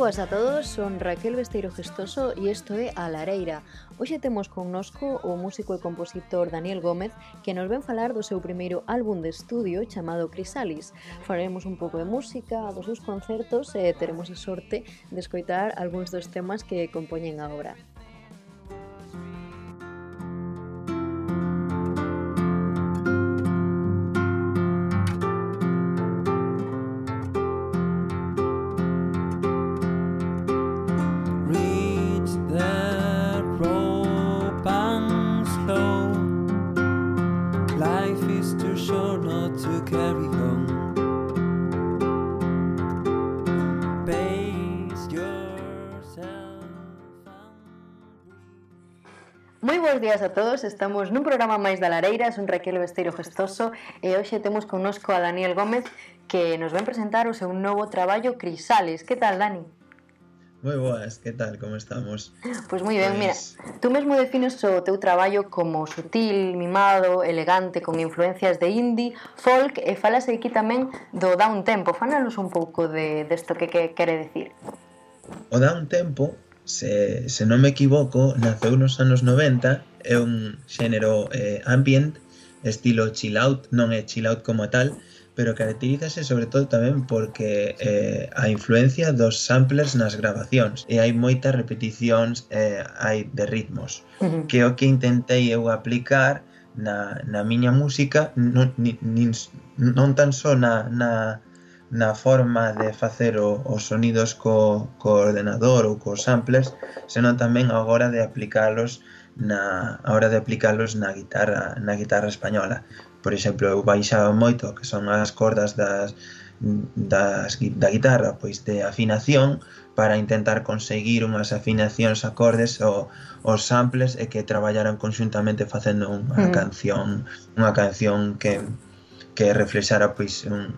boas a todos, son Raquel Besteiro Gestoso e isto é A Lareira. Hoxe temos connosco o músico e compositor Daniel Gómez que nos ven falar do seu primeiro álbum de estudio chamado Crisalis. Faremos un pouco de música, dos seus concertos e teremos a sorte de escoitar algúns dos temas que compoñen a obra. Bos días a todos, estamos nun programa máis da Lareira, son Raquel Besteiro Gestoso e hoxe temos connosco a Daniel Gómez que nos ven presentar o seu novo traballo Crisales. Que tal, Dani? Moi boas, que tal, como estamos? Pois moi ben, pues... mira, pois- tú mesmo defines o teu traballo como sutil, mimado, elegante, con influencias de indie, folk e falas aquí tamén do down tempo. Fánanos un pouco de desto de que, que quere decir. O down tempo, se, se non me equivoco, naceu nos anos 90 é un xénero eh, ambient, estilo chill out, non é chill out como tal, pero caracterízase sobre todo tamén porque eh, a influencia dos samplers nas grabacións e hai moitas repeticións eh, hai de ritmos uh -huh. que o que intentei eu aplicar na, na miña música non, ni, nin, non tan só na, na, na forma de facer o, os sonidos co, co ordenador ou co samplers, senón tamén a hora de aplicalos na a hora de aplicalos na guitarra na guitarra española. Por exemplo, eu baixaba moito que son as cordas das, das da guitarra, pois de afinación para intentar conseguir unhas afinacións acordes ou os samples e que traballaran conxuntamente facendo unha mm. canción, unha canción que que reflexara pois un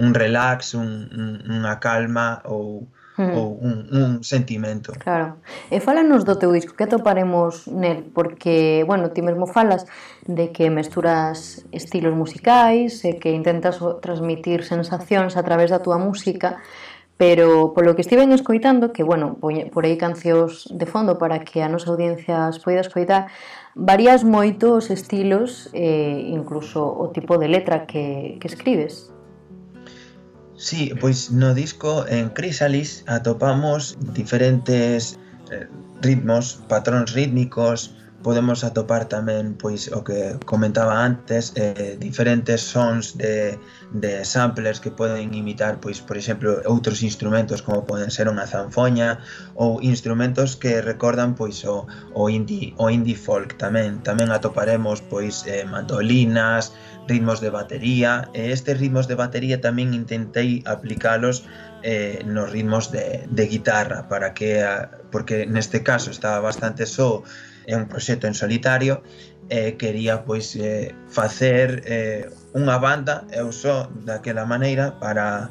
un relax, un, un, unha calma ou mm. ou un, un sentimento. Claro. E fálanos do teu disco, que atoparemos nel? Porque, bueno, ti mesmo falas de que mesturas estilos musicais e que intentas transmitir sensacións a través da túa música, pero polo que estiven escoitando, que, bueno, por aí cancións de fondo para que a nosa audiencia as poida escoitar, varías moito os estilos e incluso o tipo de letra que, que escribes. Sí, pois no disco en Chrysalis atopamos diferentes eh, ritmos, patróns rítmicos, podemos atopar tamén pois o que comentaba antes, eh, diferentes sons de, de samplers que poden imitar, pois por exemplo, outros instrumentos como poden ser unha zanfoña ou instrumentos que recordan pois o, o indie, o indie folk tamén. Tamén atoparemos pois eh, mandolinas, ritmos de batería, e estes ritmos de batería tamén intentei aplicalos eh, nos ritmos de, de guitarra para que eh, porque neste caso estaba bastante só é un proxecto en solitario e eh, quería pois eh, facer eh, unha banda eu só daquela maneira para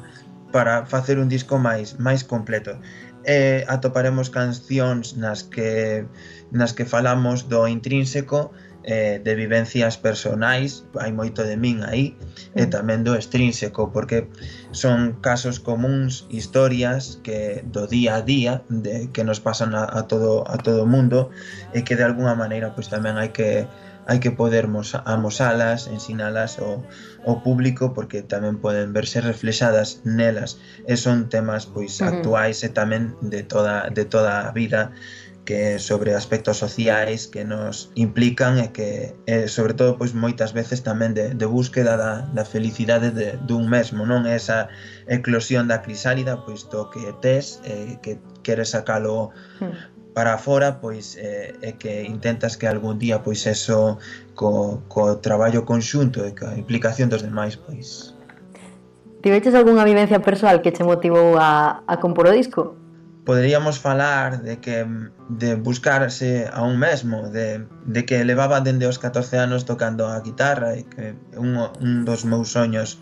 para facer un disco máis máis completo. E eh, atoparemos cancións nas que nas que falamos do intrínseco eh, de vivencias personais, hai moito de min aí, e mm. tamén do extrínseco, porque son casos comuns, historias que do día a día de, que nos pasan a, a todo a todo o mundo e que de alguna maneira pois tamén hai que hai que poder amosalas, ensinalas ao, ao público porque tamén poden verse reflexadas nelas. E son temas pois mm-hmm. actuais e tamén de toda de toda a vida que sobre aspectos sociais que nos implican e que é, sobre todo pois moitas veces tamén de, de búsqueda da, da felicidade de, dun mesmo, non? Esa eclosión da crisálida, pois to que tes, eh, que queres sacalo hmm. para fora, pois eh, é que intentas que algún día pois eso co, co traballo conxunto e coa implicación dos demais, pois Tiveches algunha vivencia persoal que che motivou a, a compor o disco? poderíamos falar de que de buscarse a un mesmo, de, de que levaba dende os 14 anos tocando a guitarra e que un, un dos meus soños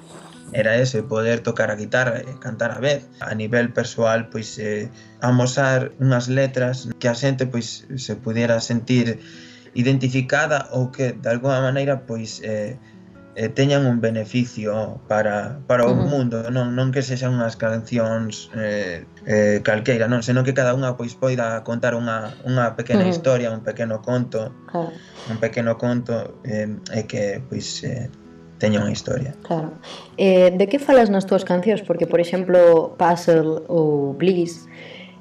era ese, poder tocar a guitarra e cantar a vez. A nivel persoal, pois, eh, amosar unhas letras que a xente pois se pudiera sentir identificada ou que de alguna maneira pois eh, eh, teñan un beneficio para, para o uh -huh. mundo, non non que sexan unhas cancións eh, eh, calqueira, non, senón que cada unha pois poida contar unha, unha pequena uh -huh. historia, un pequeno conto, claro. un pequeno conto eh, e que pois eh, teña unha historia. Claro. Eh, de que falas nas túas cancións? Porque, por exemplo, Puzzle ou Bliss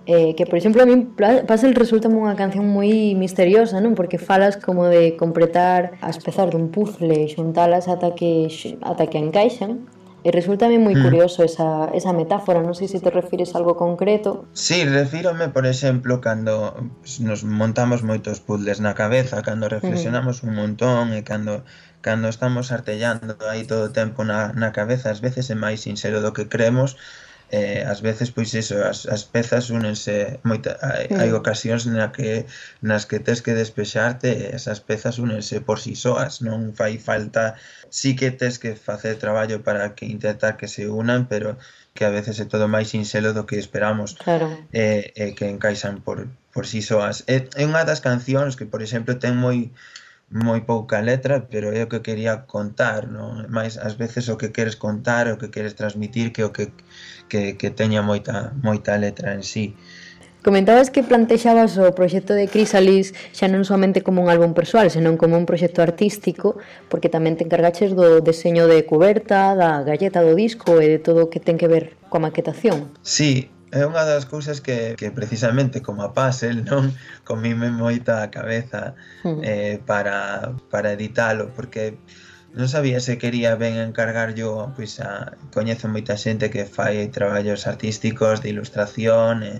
eh, que por exemplo a min Puzzle resulta unha canción moi misteriosa, non? Porque falas como de completar as pezas dun puzzle e xuntalas ata que ata que encaixan E resultame moi mm. curioso esa, esa metáfora, non sei se te refires a algo concreto. Sí, refírome, por exemplo, cando nos montamos moitos puzzles na cabeza, cando reflexionamos un montón e cando cando estamos artellando aí todo o tempo na, na cabeza, ás veces é máis sincero do que creemos, eh, ás veces pois iso, as, as pezas únense moita, hai, hai ocasións na que nas que tes que despexarte e esas pezas únense por si soas, non fai falta si sí que tes que facer traballo para que intentar que se unan, pero que a veces é todo máis sinxelo do que esperamos claro. e, eh, e eh, que encaixan por, por si soas. É, é unha das cancións que, por exemplo, ten moi moi pouca letra, pero é o que quería contar, non? Mais ás veces o que queres contar, o que queres transmitir que o que que, que teña moita moita letra en sí. Comentabas que plantexabas o proxecto de Crisalis xa non somente como un álbum persoal, senón como un proxecto artístico, porque tamén te encargaches do deseño de cuberta, da galleta do disco e de todo o que ten que ver coa maquetación. Sí, É unha das cousas que, que precisamente como a puzzle non comime moita a cabeza eh, para, para editalo porque non sabía se quería ben encargar yo, pois a, coñezo moita xente que fai traballos artísticos de ilustración e,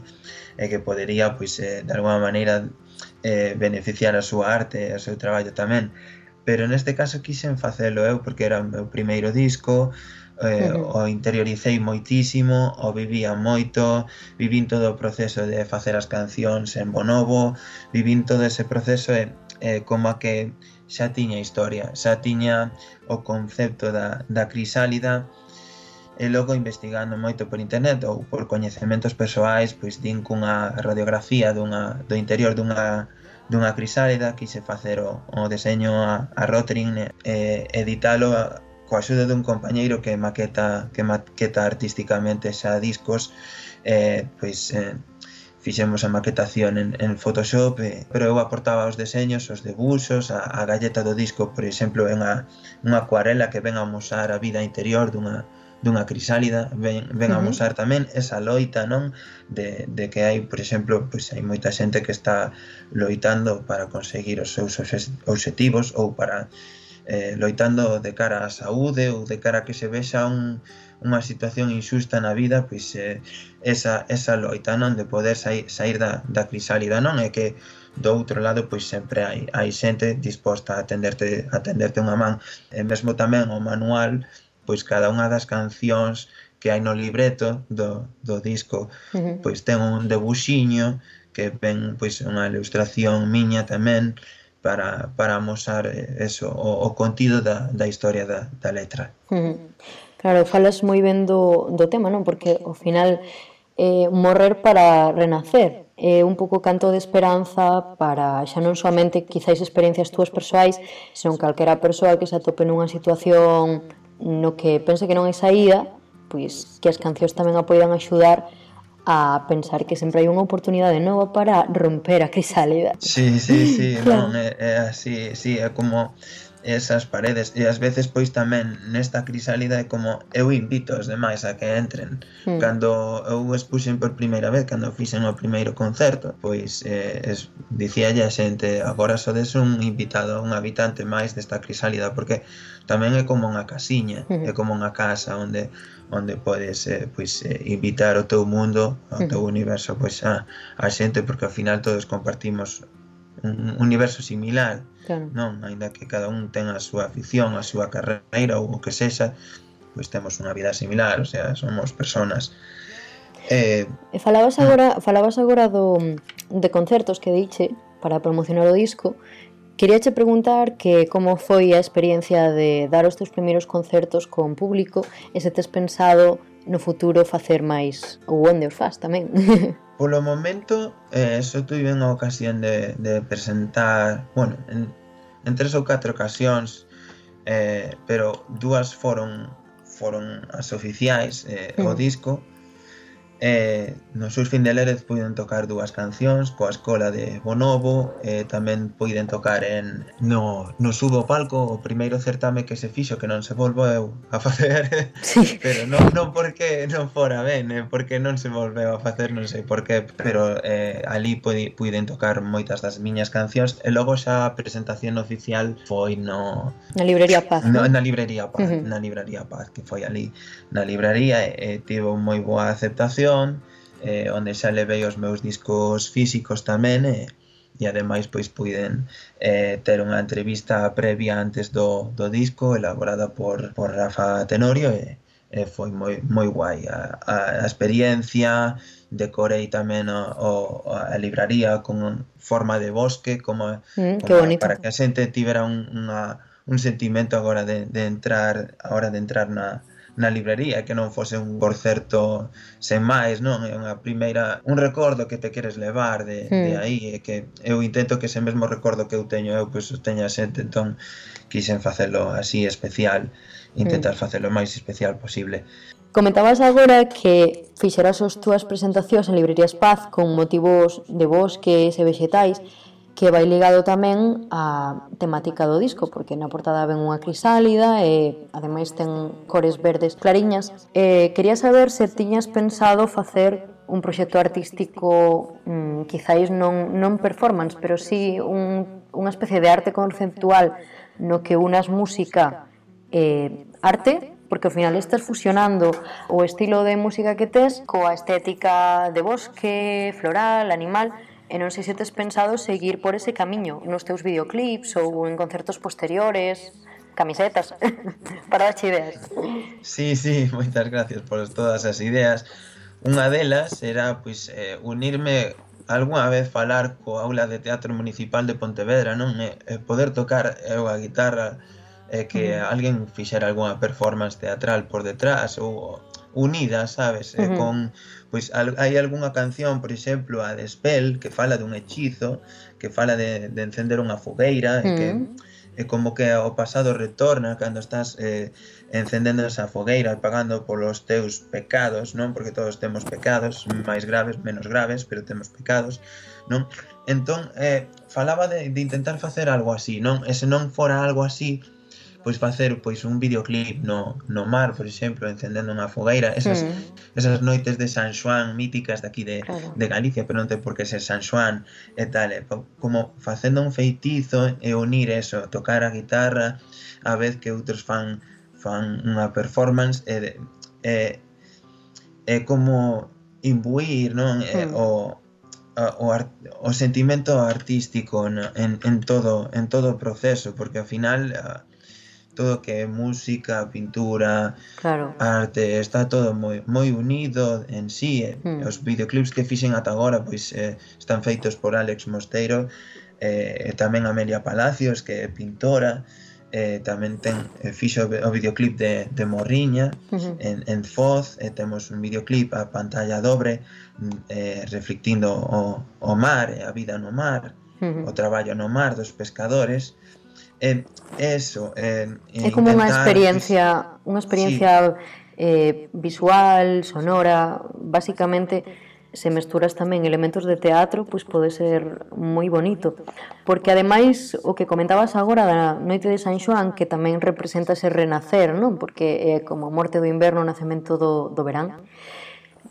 e que podería pois eh, de alguma maneira eh, beneficiar a súa arte e o seu traballo tamén. Pero neste caso quixen facelo eu porque era o meu primeiro disco eh, uh -huh. o interioricei moitísimo, o vivía moito, vivín todo o proceso de facer as cancións en Bonobo, vivín todo ese proceso e eh, como a que xa tiña historia, xa tiña o concepto da, da crisálida e logo investigando moito por internet ou por coñecementos persoais, pois din cunha radiografía dunha, do interior dunha dunha crisálida, quise facer o, o deseño a, a Rotring e editalo a, coa axuda dun compañeiro que maqueta que maqueta artísticamente xa discos eh, pois eh, fixemos a maquetación en, en Photoshop eh, pero eu aportaba os deseños, os debuxos a, a galleta do disco, por exemplo é unha, unha acuarela que ven a mostrar a vida interior dunha, dunha crisálida ven, ven a mostrar tamén esa loita non? De, de que hai, por exemplo, pois hai moita xente que está loitando para conseguir os seus objetivos ou para eh, loitando de cara á saúde ou de cara a que se vexa un, unha situación injusta na vida, pois eh, esa, esa loita non de poder sair, sair da, da crisálida, non? É que do outro lado pois sempre hai, hai xente disposta a atenderte, a atenderte unha man. E mesmo tamén o manual, pois cada unha das cancións que hai no libreto do, do disco uh -huh. pois ten un debuxiño que ven pois unha ilustración miña tamén para, para amosar eh, eso, o, o contido da, da historia da, da letra. Mm. Claro, falas moi ben do, do tema, non? Porque ao final eh, morrer para renacer é eh, un pouco canto de esperanza para xa non somente quizáis experiencias túas persoais, senón calquera persoa que se atope nunha situación no que pense que non hai saída, pois que as cancións tamén a poidan axudar a pensar que siempre hay una oportunidad de nuevo para romper a crisálida. Sí, sí, sí, claro. Eh, sí, es como esas paredes e ás veces pois tamén nesta crisálida é como eu invito os demais a que entren mm. cando eu expuxen por primeira vez cando fixen o primeiro concerto pois eh, es, dicía a xente agora sodes un invitado un habitante máis desta crisálida porque tamén é como unha casiña mm. é como unha casa onde onde podes eh, pois eh, invitar o teu mundo, o hmm. teu mm. universo pois a, a xente porque ao final todos compartimos un universo similar claro. non Ainda que cada un ten a súa afición a súa carreira ou o que sexa pois temos unha vida similar o sea, somos personas. Eh, e falabas mm. agora falabas agora do, de concertos que diche para promocionar o disco. Queríache preguntar que como foi a experiencia de dar os teus primeiros concertos con público e se tes pensado no futuro facer máis ou onde os faz tamén. Polo momento, eh, só tuve unha ocasión de, de presentar, bueno, en, en tres ou catro ocasións, eh, pero dúas foron foron as oficiais eh, mm. o disco Eh, nos seus findeleiros puiden tocar dúas cancións coa escola de Bonobo e tamén puiden tocar en no, no subo palco o primeiro certame que se fixo que non se volveu a facer sí. pero non, non porque non fora ben eh, porque non se volveu a facer non sei por qué pero eh, ali puiden tocar moitas das miñas cancións e logo xa a presentación oficial foi no na librería Paz no, na librería Paz uh -huh. na librería Paz que foi ali na librería e, e tivo moi boa aceptación colección, eh, onde xa levei os meus discos físicos tamén, e, e ademais pois puiden eh, ter unha entrevista previa antes do, do disco elaborada por, por Rafa Tenorio e, e foi moi, moi guai a, a, a experiencia decorei tamén o, o, a libraría con forma de bosque como, mm, como bonito. para que a xente tivera un, unha, un sentimento agora de, de entrar agora de entrar na, na librería, que non fose un concerto sen máis, non? É unha primeira, un recordo que te queres levar de, mm. de aí, e que eu intento que ese mesmo recordo que eu teño eu, pois, pues, teña xente, entón quixen facelo así especial, intentar mm. facelo máis especial posible. Comentabas agora que fixeras as túas presentacións en Librería Espaz con motivos de bosques e vegetais, que vai ligado tamén á temática do disco, porque na portada ven unha crisálida e ademais ten cores verdes clariñas. E quería saber se tiñas pensado facer un proxecto artístico mm, quizáis non, non performance, pero sí un, unha especie de arte conceptual no que unas música eh, arte porque ao final estás fusionando o estilo de música que tes coa estética de bosque, floral, animal, E non sei se tes pensado seguir por ese camiño nos teus videoclips ou en concertos posteriores, camisetas, para darche ideas. Sí, sí, moitas gracias por todas as ideas. Unha delas era pois eh, unirme algunha vez falar co aula de teatro municipal de Pontevedra, non? E, eh, poder tocar eh, eu a guitarra e eh, que alguén fixera algunha performance teatral por detrás ou unida, sabes? Uh -huh. eh, con pois al, hai algunha canción, por exemplo, a de Spell que fala dun hechizo, que fala de, de encender unha fogueira uh -huh. e que é como que o pasado retorna cando estás eh, encendendo esa fogueira e pagando polos teus pecados, non? Porque todos temos pecados, máis graves, menos graves, pero temos pecados, non? Entón, eh, falaba de, de intentar facer algo así, non? E se non fora algo así, pois facer pois un videoclip no, no mar, por exemplo, encendendo unha fogueira, esas, mm. esas noites de San Xoán míticas daqui de, claro. de Galicia, pero non ten por que ser San Xoán e eh, tal, eh, e, como facendo un feitizo e unir eso, tocar a guitarra, a vez que outros fan fan unha performance e, e, e como imbuir non? Mm. E, o, o, art, o sentimento artístico no? en, en todo en todo o proceso porque ao final uh, todo que é música, pintura, claro. arte, está todo moi moi unido en sí. Eh. Mm. Os videoclips que fixen ata agora pois eh, están feitos por Alex Mosteiro eh, e tamén Amelia Palacios, que é pintora, eh, tamén ten eh, fixo o videoclip de, de Morriña uh -huh. en, en Foz e eh, temos un videoclip a pantalla dobre mm, eh, reflectindo o, o mar e a vida no mar uh -huh. o traballo no mar dos pescadores eh, eso, eh, é como intentar... unha experiencia, unha experiencia sí. eh, visual, sonora, basicamente se mesturas tamén elementos de teatro, pois pode ser moi bonito, porque ademais o que comentabas agora da Noite de San Xoán, que tamén representa ese renacer, non? Porque é como a morte do inverno, o nacemento do do verán.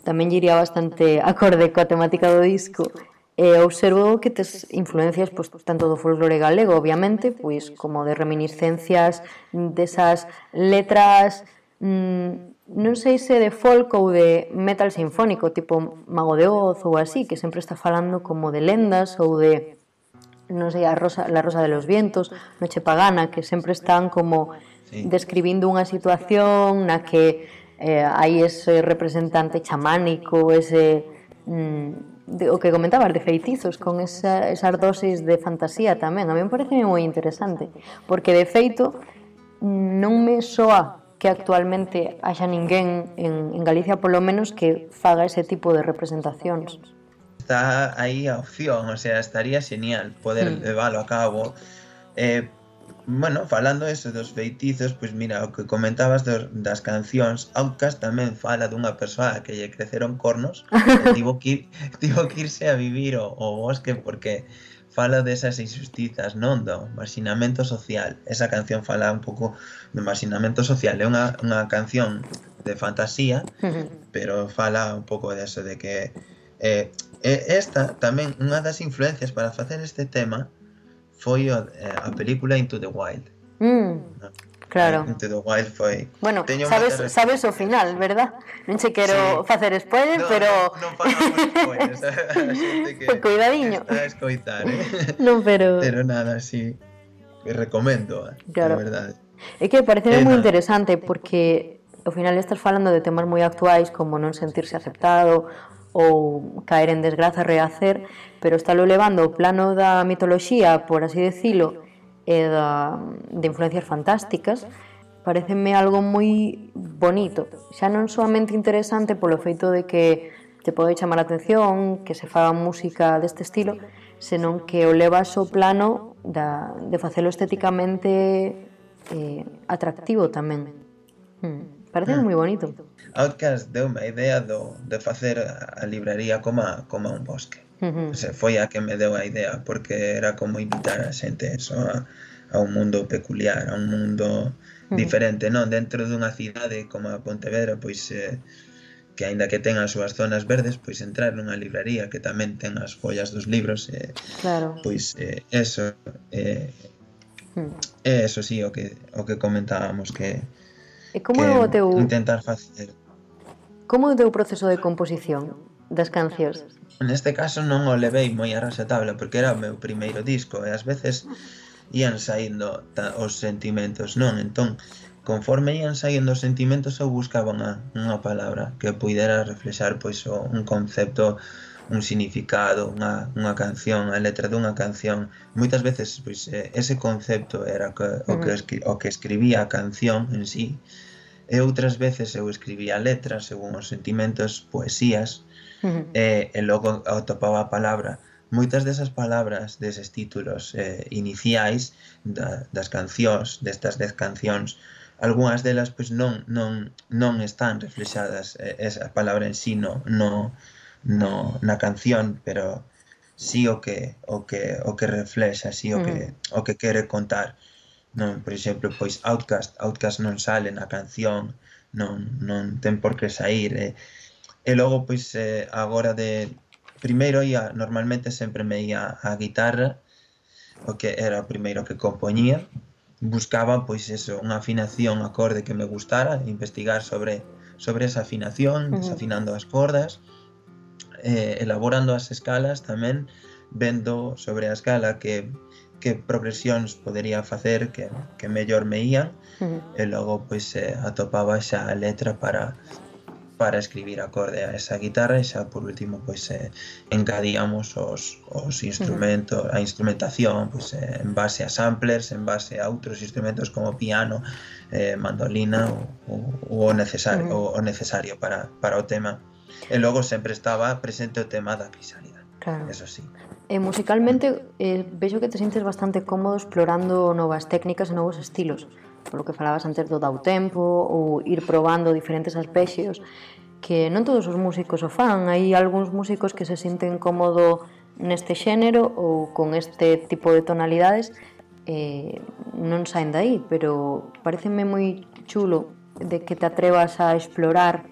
Tamén iría bastante acorde coa temática do disco E observo que tes influencias pois, tanto do folclore galego, obviamente, pois como de reminiscencias desas letras mmm, non sei se de folk ou de metal sinfónico, tipo Mago de Oz ou así, que sempre está falando como de lendas ou de non sei, a rosa, la rosa de los vientos, Noche pagana, que sempre están como sí. describindo unha situación na que eh, hai ese representante chamánico, ese mm, de, o que comentabas de feitizos con esa, esas dosis de fantasía tamén. A mí me parece moi interesante, porque de feito non me soa que actualmente haxa ninguén en, en Galicia polo menos que faga ese tipo de representacións. Está aí a opción, o sea, estaría genial poder mm. leválo a cabo. Eh, bueno, falando eso dos feitizos, pois mira, o que comentabas dos, das cancións, Outcast tamén fala dunha persoa que lle creceron cornos, e tivo que, ir, tivo que irse a vivir o, o bosque porque fala desas injustizas, non do marxinamento social. Esa canción fala un pouco do marxinamento social, é unha, unha canción de fantasía, pero fala un pouco de eso, de que eh, esta tamén unha das influencias para facer este tema a, eh, a película Into the Wild. Mm, claro. Into the Wild foi... Bueno, Teño sabes, sabes o final, verdad? Non che quero sí. facer spoiler, no, pero... Non, spoilers, que... Pues cuidadiño. Está a escoitar, eh? non, pero... Pero nada, sí. Que recomendo, eh? claro. de verdade. É que parece eh, moi interesante porque ao final estás falando de temas moi actuais como non sentirse aceptado ou caer en desgraza rehacer, pero estálo levando o plano da mitoloxía, por así decilo, e da, de influencias fantásticas, pareceme algo moi bonito. Xa non soamente interesante polo feito de que te pode chamar a atención, que se faga música deste estilo, senón que o levas o plano da, de facelo estéticamente eh, atractivo tamén. Hmm. Parece mm. moi bonito. Outcast deu a idea do, de facer a libraría como, a, como un bosque. Uh -huh. Se foi a que me deu a idea, porque era como invitar a xente eso a, a un mundo peculiar, a un mundo diferente, non? Dentro dunha cidade como a Pontevedra, pois eh, que aínda que ten as súas zonas verdes, pois entrar nunha libraría que tamén ten as follas dos libros, eh, claro. pois eh, eso, eh, hmm. eh, eso sí, o que, o que comentábamos que, E como é o teu intentar facer? Como é o teu proceso de composición das cancións? Neste caso non o levei moi a rasa tabla porque era o meu primeiro disco e ás veces ían saindo os sentimentos, non? Entón, conforme ían saindo os sentimentos eu buscaba unha, unha palabra que puidera reflexar pois o, un concepto un significado, unha, unha canción, a letra dunha canción. Moitas veces pois ese concepto era o que o que, o que escribía a canción en sí e outras veces eu escribía letras según os sentimentos, poesías, uh -huh. e, e logo atopaba a palabra. Moitas desas palabras, deses títulos eh, iniciais da, das cancións, destas dez cancións, algunhas delas pois non non non están reflexadas eh, esa palabra en sí no, no, no na canción, pero sí o que o que o que reflexa, sí o que o que quere contar non, por exemplo, pois Outcast, Outcast non sale na canción, non, non ten por que sair, E, eh. e logo pois eh, agora de primeiro ia normalmente sempre me ia a guitarra, o que era o primeiro que compoñía, buscaba pois eso, unha afinación acorde que me gustara, investigar sobre sobre esa afinación, uh -huh. desafinando as cordas, eh, elaborando as escalas tamén, vendo sobre a escala que que progresións podería facer que, que mellor me ían uh -huh. e logo pois eh, atopaba xa a letra para para escribir acorde a esa guitarra e xa por último pois eh, engadíamos os, os instrumentos, uh -huh. a instrumentación pois, eh, en base a samplers, en base a outros instrumentos como piano, eh, mandolina ou, ou o necesario, uh -huh. o necesario para, para o tema. E logo sempre estaba presente o tema da crisálida Claro. Eso sí. E musicalmente eh, vexo que te sintes bastante cómodo explorando novas técnicas e novos estilos, polo que falabas antes do dau tempo ou ir probando diferentes aspexos que non todos os músicos o fan, hai algúns músicos que se sinten cómodo neste xénero ou con este tipo de tonalidades eh, non saen dai, pero pareceme moi chulo de que te atrevas a explorar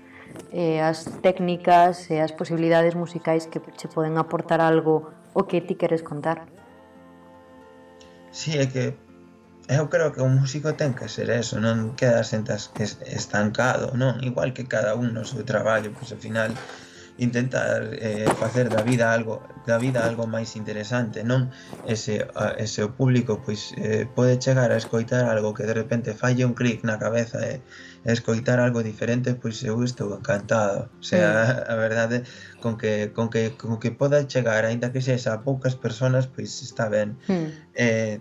eh, as técnicas e as posibilidades musicais que che poden aportar algo o que ti queres contar. Sí, é que eu creo que un músico ten que ser eso, non queda sentas que estancado, non? Igual que cada un no seu traballo, pois ao final intentar eh, facer da vida algo da vida algo máis interesante non ese, a, ese o público pois eh, pode chegar a escoitar algo que de repente falle un clic na cabeza e, e escoitar algo diferente pois eu estou encantado o sea, mm. a verdade con que, con que, con que poda chegar aínda que sexa a poucas personas pois está ben mm. eh,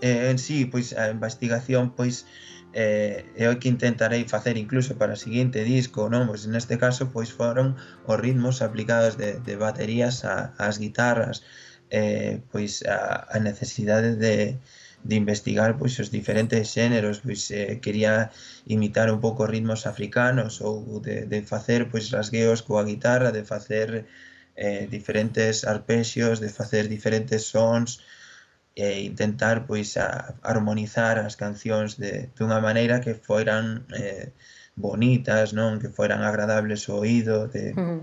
eh, en sí pois a investigación pois eh, é o que intentarei facer incluso para o seguinte disco, non? Pois neste caso pois foron os ritmos aplicados de, de baterías a, ás guitarras, eh, pois a, a necesidade de, de investigar pois os diferentes xéneros, pois eh, quería imitar un pouco ritmos africanos ou de, de facer pois rasgueos coa guitarra, de facer eh, diferentes arpexios, de facer diferentes sons, e intentar pois a, armonizar as cancións de dunha maneira que foran eh, bonitas, non, que foran agradables ao oído, de mm.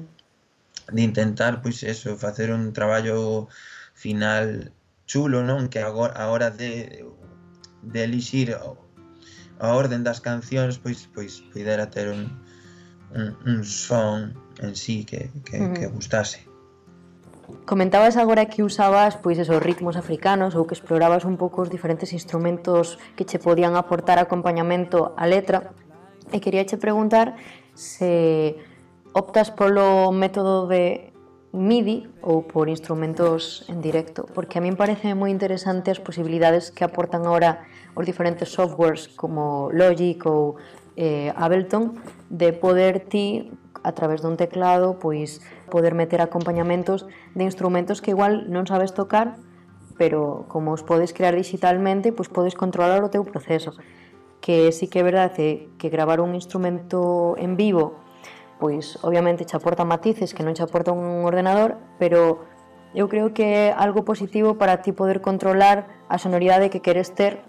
de intentar pois eso, facer un traballo final chulo, non, que agora a hora de de elixir a orden das cancións, pois pois pudera ter un, un, un son en sí que, que, mm. que mm-hmm. gustase. Comentabas agora que usabas pois esos ritmos africanos ou que explorabas un pouco os diferentes instrumentos que che podían aportar acompañamento á letra. E quería che preguntar se optas polo método de MIDI ou por instrumentos en directo, porque a min parece moi interesante as posibilidades que aportan ahora os diferentes softwares como Logic ou eh, Ableton de poder ti a través dun teclado pois poder meter acompañamentos de instrumentos que igual non sabes tocar, pero como os podes crear digitalmente, pois podes controlar o teu proceso. Que sí que é verdade que gravar un instrumento en vivo, pois obviamente che aporta matices que non che aporta un ordenador, pero eu creo que é algo positivo para ti poder controlar a sonoridade que queres ter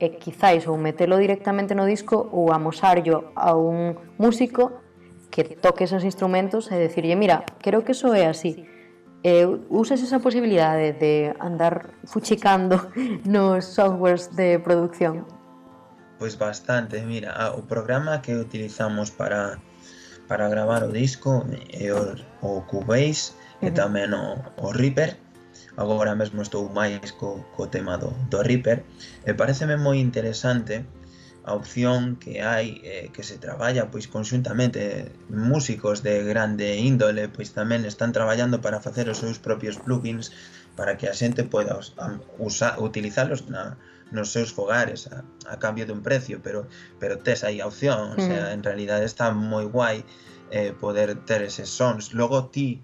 e quizáis ou metelo directamente no disco ou amosarlo a un músico que toques esos instrumentos e decirlle, mira, creo que eso é así. E usas esa posibilidade de andar fuchicando nos softwares de producción? Pois bastante, mira, ah, o programa que utilizamos para para gravar o disco é o, o Cubase e tamén o, o Reaper. Agora mesmo estou máis co, co tema do, do Reaper e pareceme moi interesante a opción que hai eh, que se traballa pois conxuntamente eh, músicos de grande índole pois tamén están traballando para facer os seus propios plugins para que a xente poida usar, utilizalos na, nos seus fogares a, a cambio dun precio, pero pero tes aí a opción, mm. o sea, mm. en realidad está moi guai eh, poder ter eses sons. Logo ti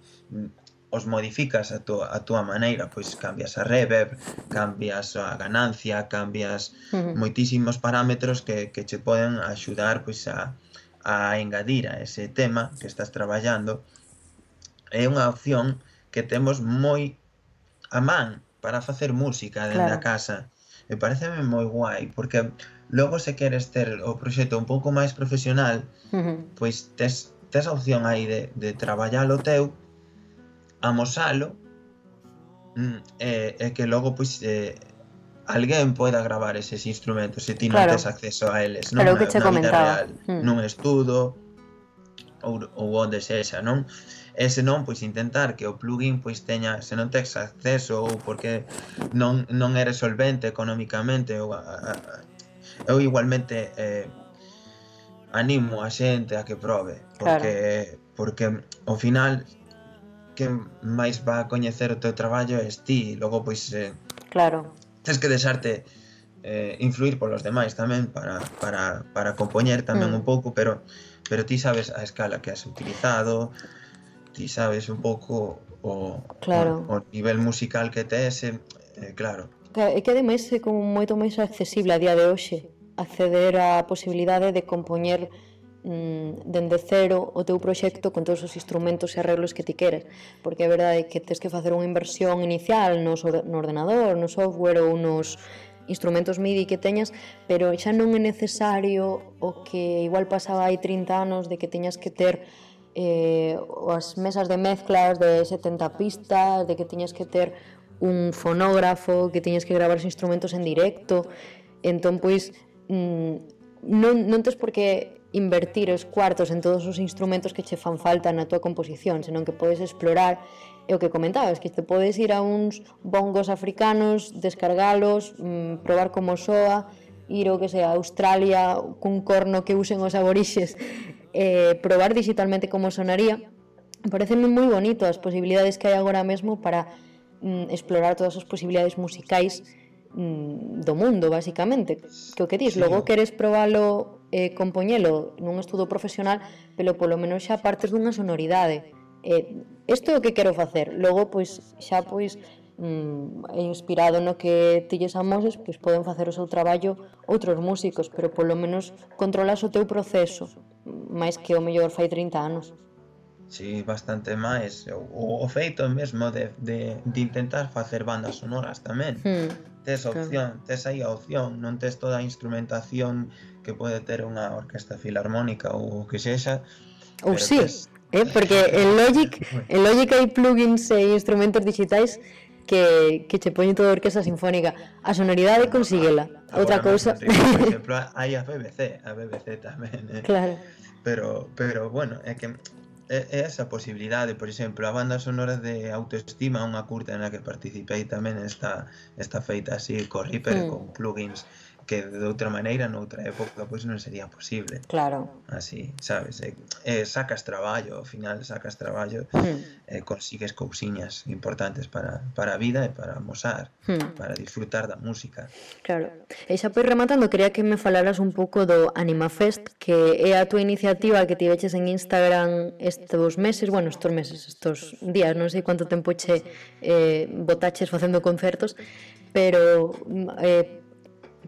os modificas a túa, a túa maneira, pois cambias a reverb, cambias a ganancia, cambias moitísimos parámetros que, que che poden axudar pois a, a engadir a ese tema que estás traballando. É unha opción que temos moi a man para facer música dentro claro. da casa. E pareceme moi guai, porque logo se queres ter o proxecto un pouco máis profesional, uh -huh. pois tes, tes a opción aí de, de traballalo teu, amosalo e, e que logo pois eh, alguén poida gravar eses instrumentos se ti claro. tes acceso a eles non, claro que che comentaba. Real, mm. nun estudo ou, ou onde sexa, non? E se non, pois intentar que o plugin pois teña, se non tes acceso ou porque non, non eres solvente economicamente ou a, a, eu igualmente eh, animo a xente a que probe porque claro. porque ao final que máis va a coñecer o teu traballo é ti, e logo pois eh, Claro. Tens que deixarte eh, influir polos demais tamén para, para, para compoñer tamén mm. un pouco, pero pero ti sabes a escala que has utilizado, ti sabes un pouco o, claro. o, o nivel musical que tes, eh, claro. E que ademais é como moito máis accesible a día de hoxe acceder á posibilidade de compoñer mm, dende cero o teu proxecto con todos os instrumentos e arreglos que ti queres, porque a verdade é que tens que facer unha inversión inicial no, no ordenador, no software ou nos instrumentos MIDI que teñas, pero xa non é necesario o que igual pasaba hai 30 anos de que teñas que ter eh, as mesas de mezclas de 70 pistas, de que teñas que ter un fonógrafo, que teñas que gravar os instrumentos en directo. Entón, pois, mm, non, non tes por que invertir os cuartos en todos os instrumentos que che fan falta na tua composición, senón que podes explorar e o que comentabas, que te podes ir a uns bongos africanos, descargalos, mmm, probar como soa, ir o que sea a Australia cun corno que usen os aborixes, eh, probar digitalmente como sonaría. Parecen moi bonito as posibilidades que hai agora mesmo para mm, explorar todas as posibilidades musicais mm, do mundo, basicamente. Que o que dis, sí. logo queres probalo eh, compoñelo nun estudo profesional, pero polo menos xa partes dunha sonoridade. Eh, Isto é o que quero facer. Logo, pois, xa, pois, mm, inspirado no que ti lles amoses, pois poden facer o seu traballo outros músicos, pero polo menos controlas o teu proceso, máis que o mellor fai 30 anos. Sí, bastante máis o, o feito mesmo de, de, de intentar facer bandas sonoras tamén. Hmm tes opción, claro. tes aí a opción, non tes toda a instrumentación que pode ter unha orquesta filarmónica ou o que sexa. Ou si, sí, tes... eh, porque en Logic, en Logic hai plugins e instrumentos digitais que, que che poñen toda a orquesta sinfónica. A sonoridade consíguela. Ah, Outra cousa... Por exemplo, hai a BBC, a BBC tamén. Eh? Claro. Pero, pero bueno, é que é, é esa posibilidade, por exemplo, a banda sonora de Autoestima, unha curta na que participei tamén está está feita así co Reaper mm. con plugins que de outra maneira noutra época pois non sería posible. Claro. Así, sabes, eh, eh, sacas traballo, ao final sacas traballo, mm. eh, consigues cousiñas importantes para, para a vida e para mosar, mm. para disfrutar da música. Claro. E xa pois rematando, quería que me falaras un pouco do Anima Fest, que é a túa iniciativa que tiveches en Instagram estes meses, bueno, estes meses, estes días, non sei quanto tempo che eh, botaches facendo concertos, pero eh,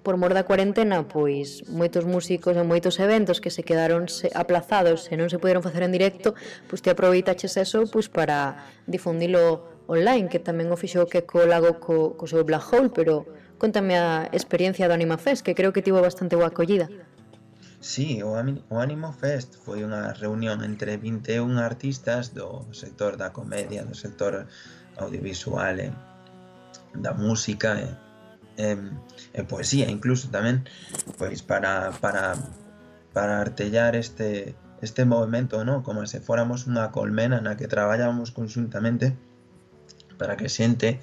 por mor da cuarentena, pois moitos músicos e moitos eventos que se quedaron aplazados e non se puderon facer en directo, pois te aproveitaches eso pois para difundilo online, que tamén o fixou que colago co, co seu Black Hole, pero contame a experiencia do Anima Fest, que creo que tivo bastante boa acollida. Sí, o, o Animo Fest foi unha reunión entre 21 artistas do sector da comedia, do sector audiovisual, eh, da música, eh, e, e poesía incluso tamén pois para, para, para artellar este, este movimento, ¿no? como se fóramos unha colmena na que traballábamos conjuntamente para que xente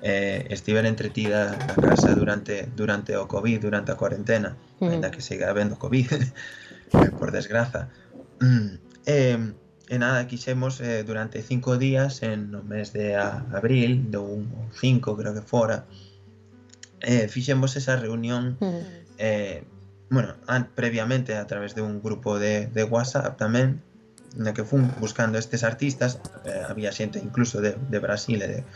eh, estiver entretida na casa durante durante o COVID, durante a cuarentena, mm. ainda que siga habendo COVID, por desgraza. Mm. Eh, E nada, quixemos eh, durante cinco días en no mes de a, abril, do 1 5 creo que fora, eh, fixemos esa reunión mm. eh, bueno, an, previamente a través de un grupo de, de WhatsApp tamén na que fun buscando estes artistas eh, había xente incluso de, de Brasil de,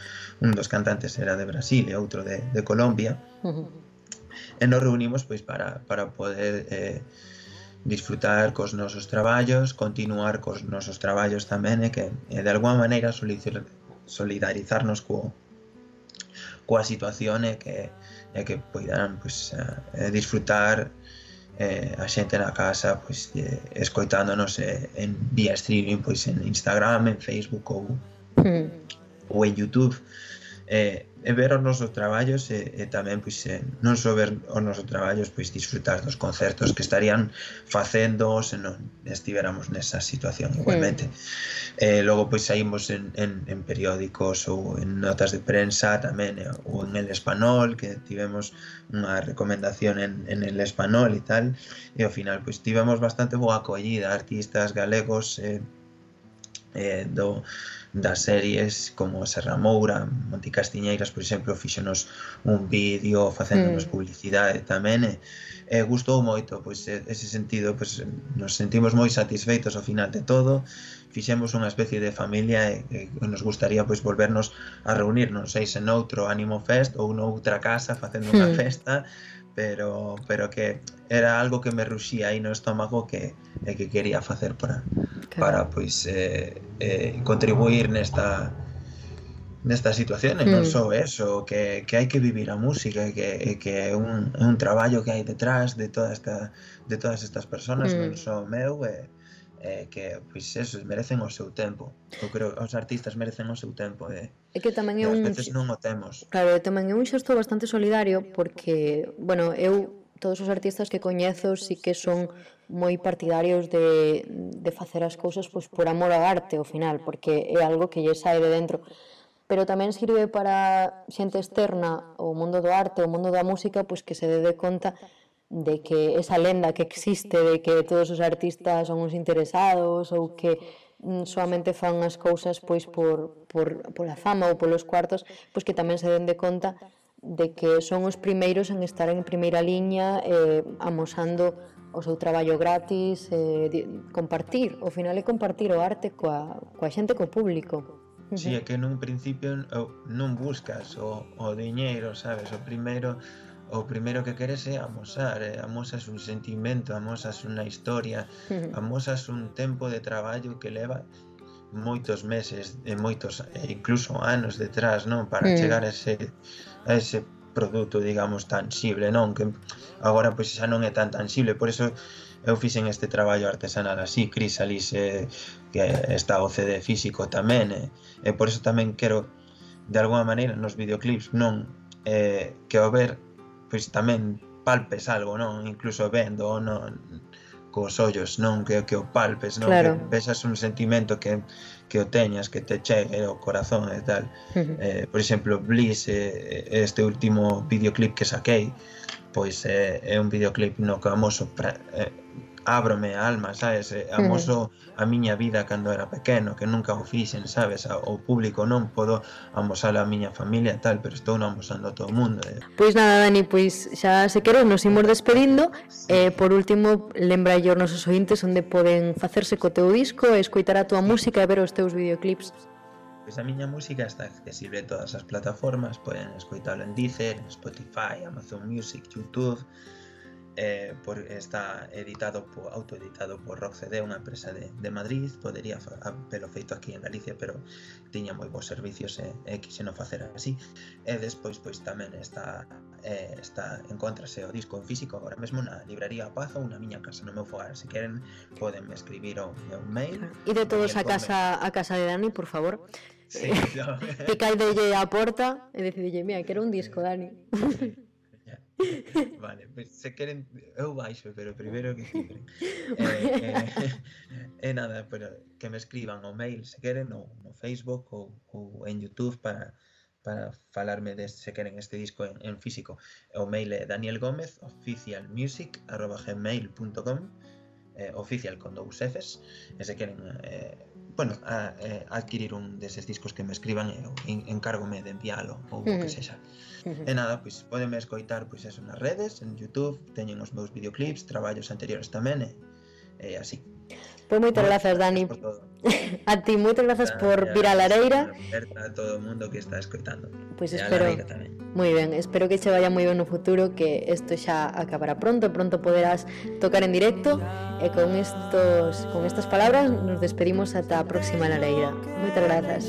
un dos cantantes era de Brasil e outro de, de Colombia mm. e nos reunimos pois para, para poder eh, disfrutar cos nosos traballos, continuar cos nosos traballos tamén e que e de alguma maneira solidarizarnos co coa situación e que e que poidan pues, eh, disfrutar eh, a xente na casa pues, eh, escoitándonos eh, en vía streaming pues, en Instagram, en Facebook ou, mm. ou en Youtube eh, e ver os nosos traballos e, e tamén pois, e, non só ver os nosos traballos pois disfrutar dos concertos que estarían facendo se non estiveramos nesa situación igualmente mm. eh, logo pois saímos en, en, en periódicos ou en notas de prensa tamén e, ou en El Español que tivemos unha recomendación en, en El Español e tal e ao final pois tivemos bastante boa acollida artistas galegos eh, eh, do das series como Serra Moura, Monti Castiñeiras, por exemplo, fixonos un vídeo facéndonos mm. publicidade tamén e, e gustou moito, pois ese sentido, pois nos sentimos moi satisfeitos ao final de todo, fixemos unha especie de familia e, e nos gustaría pois volvernos a reunir, non sei se noutro Animo Fest ou noutra casa facendo unha mm. festa pero pero que era algo que me ruxía aí no estómago que e que quería facer para claro. para pois eh, eh, contribuir nesta nesta situación e non mm. só eso, que, que hai que vivir a música e que, que é un, un traballo que hai detrás de toda esta de todas estas personas, mm. non hmm. só meu e, eh, que pois eso, merecen o seu tempo. Eu creo que os artistas merecen o seu tempo e eh. É que tamén é un veces non o temos. Claro, tamén é un xesto bastante solidario porque, bueno, eu todos os artistas que coñezo sí que son moi partidarios de, de facer as cousas pois, por amor ao arte, ao final, porque é algo que lle sae de dentro pero tamén sirve para xente externa o mundo do arte, o mundo da música, pois que se dé conta de que esa lenda que existe de que todos os artistas son uns interesados ou que mm, solamente fan as cousas pois por, por, pola fama ou polos cuartos, pois que tamén se den de conta de que son os primeiros en estar en primeira liña eh, amosando o seu traballo gratis, eh, compartir, ao final é compartir o arte coa, coa xente, co público. Si, sí, é que nun principio non buscas o, o diñeiro, sabes? O primeiro o primeiro que queres é amosar, eh? amosas un sentimento, amosas unha historia, amosas un tempo de traballo que leva moitos meses e moitos e incluso anos detrás, non, para mm. chegar a ese a ese produto, digamos, tangible, non, que agora pois xa non é tan tangible, por eso eu fixen este traballo artesanal así, Crisalis eh, que está o CD físico tamén, eh, e por eso tamén quero de alguma maneira nos videoclips non? Eh, que ao ver pois tamén palpes algo, non? Incluso vendo ou non cos ollos, non que que o palpes, non claro. que vexas un sentimento que que o teñas, que te chegue ao corazón e tal. Uh -huh. eh, por exemplo, Bliss eh, este último videoclip que saquei, pois é, eh, é un videoclip no que amoso pra, eh, ábrome a alma, sabes? Eh, amoso a miña vida cando era pequeno, que nunca o fixen, sabes? O público non podo amosar a miña familia e tal, pero estou non amosando a todo o mundo. Eh. Pois nada, Dani, pois xa se queres nos imos despedindo. Eh, por último, lembra os nosos ointes onde poden facerse co teu disco, escoitar a tua música e ver os teus videoclips. Pois a miña música está accesible en todas as plataformas, poden escoitalo en Deezer, en Spotify, Amazon Music, Youtube, eh, por, está editado por, autoeditado por Rock CD, unha empresa de, de Madrid, podería ah, pelo feito aquí en Galicia, pero tiña moi bons servicios e, e quixeno facer así. E despois pois tamén está eh, está encontrase o disco en físico agora mesmo na librería Paz ou na miña casa no meu fogar. Se queren poden me escribir o meu mail. E de todos a casa a casa de Dani, por favor. Sí, no. Picáidelle a porta e decidille, mira, quero un disco, Dani. Vale, pues se queren eu baixo, pero primeiro que escriben. eh, eh, eh, nada, pero que me escriban o mail se queren ou no Facebook ou, ou en YouTube para para falarme de se queren este disco en, en físico. O mail é Daniel Gómez oficialmusic@gmail.com eh, oficial con dous Fs, e se queren eh, bueno, a, eh, adquirir un deses discos que me escriban eh, e en, encárgome de enviálo ou o que sexa. E nada, pois podenme escoitar pois eso nas redes, en YouTube, teñen os meus videoclips, traballos anteriores tamén e, e así. Pois moitas grazas, Dani. A ti, moitas grazas por vir a Lareira. A todo o mundo que está escoitando. Pois espero. Moi ben, espero que che vaya moi ben no futuro, que isto xa acabará pronto, pronto poderás tocar en directo e con estos con estas palabras nos despedimos ata a próxima Lareira. Moitas grazas.